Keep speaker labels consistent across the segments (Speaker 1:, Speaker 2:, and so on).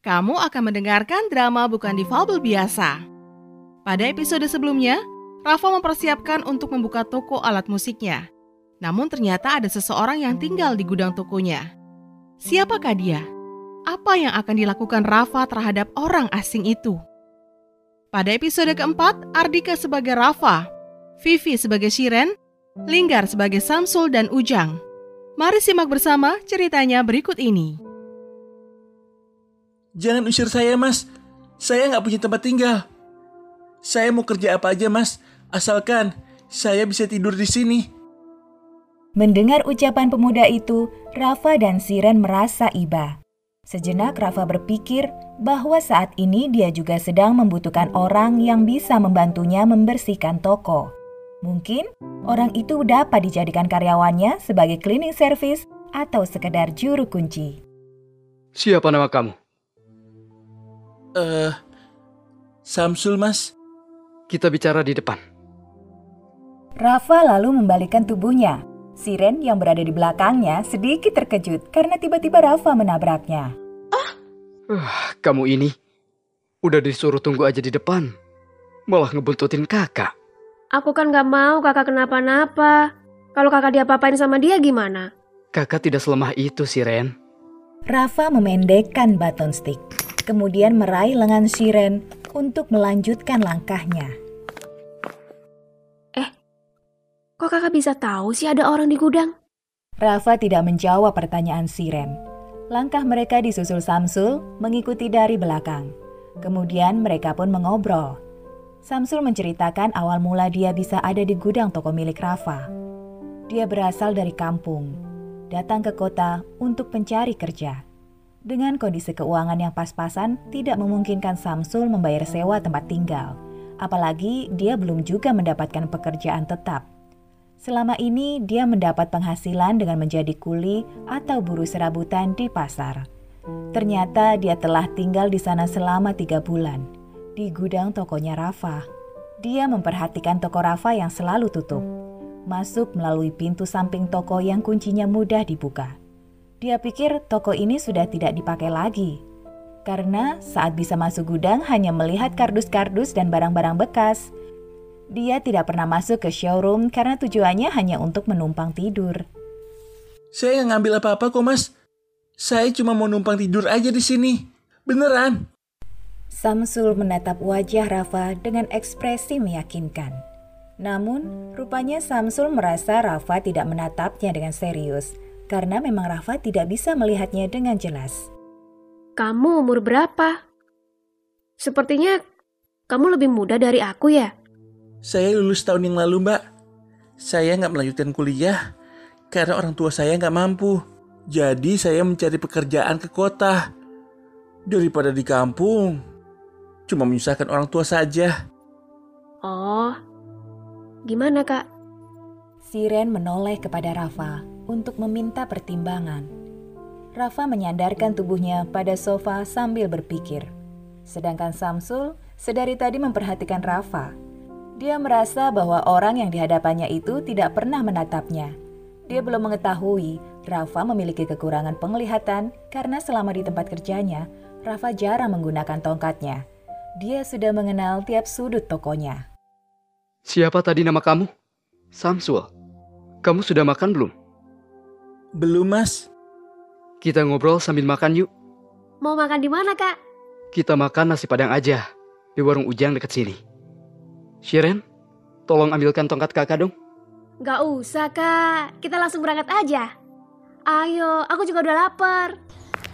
Speaker 1: Kamu akan mendengarkan drama bukan difabel biasa. Pada episode sebelumnya, Rafa mempersiapkan untuk membuka toko alat musiknya. Namun ternyata ada seseorang yang tinggal di gudang tokonya. Siapakah dia? Apa yang akan dilakukan Rafa terhadap orang asing itu? Pada episode keempat, Ardika sebagai Rafa, Vivi sebagai Shiren, Linggar sebagai Samsul dan Ujang. Mari simak bersama ceritanya berikut ini.
Speaker 2: Jangan usir saya, Mas. Saya nggak punya tempat tinggal. Saya mau kerja apa aja, Mas. Asalkan saya bisa tidur di sini.
Speaker 3: Mendengar ucapan pemuda itu, Rafa dan Siren merasa iba. Sejenak Rafa berpikir bahwa saat ini dia juga sedang membutuhkan orang yang bisa membantunya membersihkan toko. Mungkin orang itu dapat dijadikan karyawannya sebagai cleaning service atau sekedar juru kunci.
Speaker 4: Siapa nama kamu?
Speaker 2: Eh, uh, Samsul, Mas.
Speaker 4: Kita bicara di depan.
Speaker 3: Rafa lalu membalikkan tubuhnya. Siren yang berada di belakangnya sedikit terkejut karena tiba-tiba Rafa menabraknya.
Speaker 4: Ah, uh, kamu ini udah disuruh tunggu aja di depan, malah ngebuntutin kakak.
Speaker 5: Aku kan gak mau kakak kenapa-napa. Kalau kakak diapa-apain sama dia gimana?
Speaker 4: Kakak tidak selemah itu, Siren.
Speaker 3: Rafa memendekkan baton stick kemudian meraih lengan Siren untuk melanjutkan langkahnya.
Speaker 5: Eh, kok kakak bisa tahu sih ada orang di gudang?
Speaker 3: Rafa tidak menjawab pertanyaan Siren. Langkah mereka disusul Samsul mengikuti dari belakang. Kemudian mereka pun mengobrol. Samsul menceritakan awal mula dia bisa ada di gudang toko milik Rafa. Dia berasal dari kampung, datang ke kota untuk mencari kerja. Dengan kondisi keuangan yang pas-pasan, tidak memungkinkan Samsul membayar sewa tempat tinggal. Apalagi dia belum juga mendapatkan pekerjaan tetap. Selama ini dia mendapat penghasilan dengan menjadi kuli atau buruh serabutan di pasar. Ternyata dia telah tinggal di sana selama tiga bulan, di gudang tokonya Rafa. Dia memperhatikan toko Rafa yang selalu tutup. Masuk melalui pintu samping toko yang kuncinya mudah dibuka. Dia pikir toko ini sudah tidak dipakai lagi. Karena saat bisa masuk gudang hanya melihat kardus-kardus dan barang-barang bekas. Dia tidak pernah masuk ke showroom karena tujuannya hanya untuk menumpang tidur.
Speaker 2: Saya nggak ngambil apa-apa kok mas. Saya cuma mau numpang tidur aja di sini. Beneran.
Speaker 3: Samsul menatap wajah Rafa dengan ekspresi meyakinkan. Namun, rupanya Samsul merasa Rafa tidak menatapnya dengan serius karena memang Rafa tidak bisa melihatnya dengan jelas.
Speaker 5: Kamu umur berapa? Sepertinya kamu lebih muda dari aku ya?
Speaker 2: Saya lulus tahun yang lalu, Mbak. Saya nggak melanjutkan kuliah karena orang tua saya nggak mampu. Jadi saya mencari pekerjaan ke kota. Daripada di kampung, cuma menyusahkan orang tua saja.
Speaker 5: Oh, gimana kak?
Speaker 3: Siren menoleh kepada Rafa untuk meminta pertimbangan. Rafa menyandarkan tubuhnya pada sofa sambil berpikir. Sedangkan Samsul sedari tadi memperhatikan Rafa. Dia merasa bahwa orang yang dihadapannya itu tidak pernah menatapnya. Dia belum mengetahui Rafa memiliki kekurangan penglihatan karena selama di tempat kerjanya, Rafa jarang menggunakan tongkatnya. Dia sudah mengenal tiap sudut tokonya.
Speaker 4: Siapa tadi nama kamu? Samsul. Kamu sudah makan belum?
Speaker 2: Belum, Mas.
Speaker 4: Kita ngobrol sambil makan yuk.
Speaker 5: Mau makan di mana, Kak?
Speaker 4: Kita makan nasi padang aja di warung Ujang dekat sini. Shiren, tolong ambilkan tongkat kakak dong.
Speaker 5: Gak usah, Kak. Kita langsung berangkat aja. Ayo, aku juga udah lapar.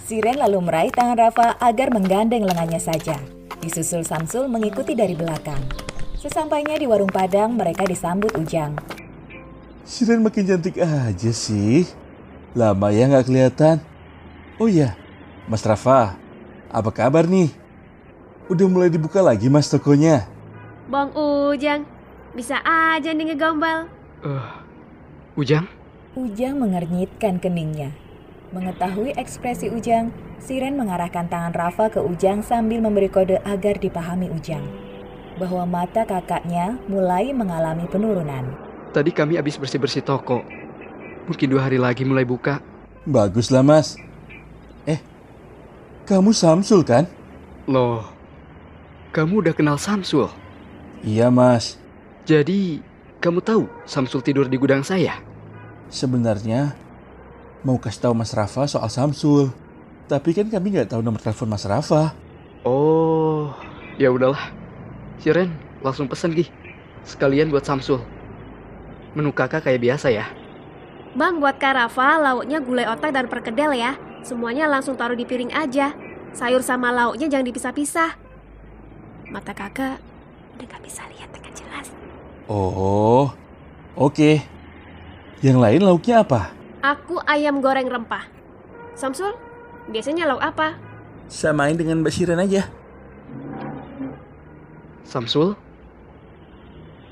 Speaker 3: Siren lalu meraih tangan Rafa agar menggandeng lengannya saja. Disusul Samsul mengikuti dari belakang. Sesampainya di warung Padang, mereka disambut Ujang.
Speaker 2: Siren makin cantik aja sih. Lama ya nggak kelihatan. Oh iya, Mas Rafa, apa kabar nih? Udah mulai dibuka lagi mas tokonya?
Speaker 5: Bang Ujang, bisa aja nih ngegombal.
Speaker 4: Uh, Ujang?
Speaker 3: Ujang mengernyitkan keningnya. Mengetahui ekspresi Ujang, Siren mengarahkan tangan Rafa ke Ujang sambil memberi kode agar dipahami Ujang. Bahwa mata kakaknya mulai mengalami penurunan.
Speaker 4: Tadi kami habis bersih-bersih toko. Mungkin dua hari lagi mulai buka.
Speaker 2: Baguslah mas. Eh, Kamu Samsul kan?
Speaker 4: Loh, kamu udah kenal Samsul?
Speaker 2: Iya mas.
Speaker 4: Jadi, kamu tahu Samsul tidur di gudang saya?
Speaker 2: Sebenarnya mau kasih tahu Mas Rafa soal Samsul. Tapi kan kami nggak tahu nomor telepon Mas Rafa.
Speaker 4: Oh, ya udahlah. Siren, langsung pesen Gi. Sekalian buat Samsul. Menu kakak kayak biasa ya.
Speaker 5: Bang, buat Kak Rafa, lauknya gulai otak dan perkedel ya. Semuanya langsung taruh di piring aja. Sayur sama lauknya jangan dipisah-pisah. Mata kakak udah gak bisa lihat dengan jelas.
Speaker 2: Oh, oke. Yang lain lauknya apa?
Speaker 5: Aku ayam goreng rempah. Samsul, biasanya lauk apa?
Speaker 2: Samain dengan Mbak Siren aja.
Speaker 4: Samsul,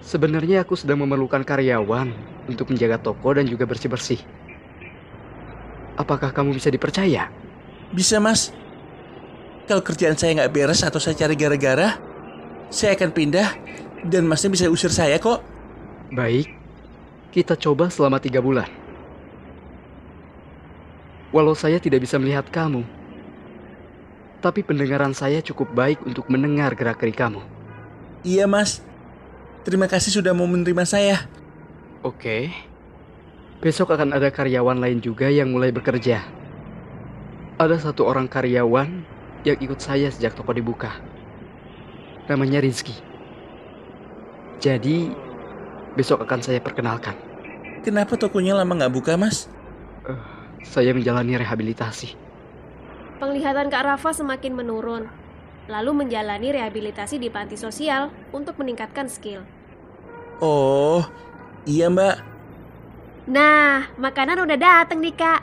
Speaker 4: sebenarnya aku sedang memerlukan karyawan untuk menjaga toko dan juga bersih-bersih. Apakah kamu bisa dipercaya?
Speaker 2: Bisa mas. Kalau kerjaan saya nggak beres atau saya cari gara-gara, saya akan pindah dan masnya bisa usir saya kok.
Speaker 4: Baik, kita coba selama tiga bulan. Walau saya tidak bisa melihat kamu, tapi pendengaran saya cukup baik untuk mendengar gerak-gerik kamu.
Speaker 2: Iya mas. Terima kasih sudah mau menerima saya.
Speaker 4: Oke. Besok akan ada karyawan lain juga yang mulai bekerja. Ada satu orang karyawan yang ikut saya sejak toko dibuka. Namanya Rizky. Jadi, besok akan saya perkenalkan.
Speaker 2: Kenapa tokonya lama nggak buka mas?
Speaker 4: Saya menjalani rehabilitasi.
Speaker 5: Penglihatan Kak Rafa semakin menurun. Lalu menjalani rehabilitasi di panti sosial untuk meningkatkan skill.
Speaker 2: Oh, iya mbak.
Speaker 5: Nah, makanan udah dateng nih kak.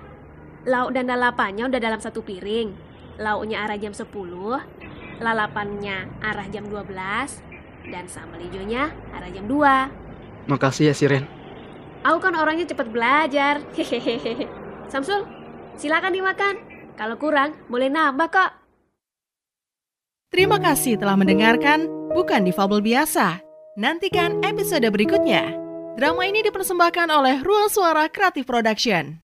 Speaker 5: Lauk dan lalapannya udah dalam satu piring. Lauknya arah jam 10, lalapannya arah jam 12, dan sambal hijaunya arah jam 2.
Speaker 4: Makasih ya, Siren.
Speaker 5: Aku kan orangnya cepat belajar. Hehehe. Samsul, silakan dimakan. Kalau kurang, boleh nambah kok.
Speaker 1: Terima kasih telah mendengarkan Bukan Difabel Biasa. Nantikan episode berikutnya. Drama ini dipersembahkan oleh Ruang Suara Kreatif Production.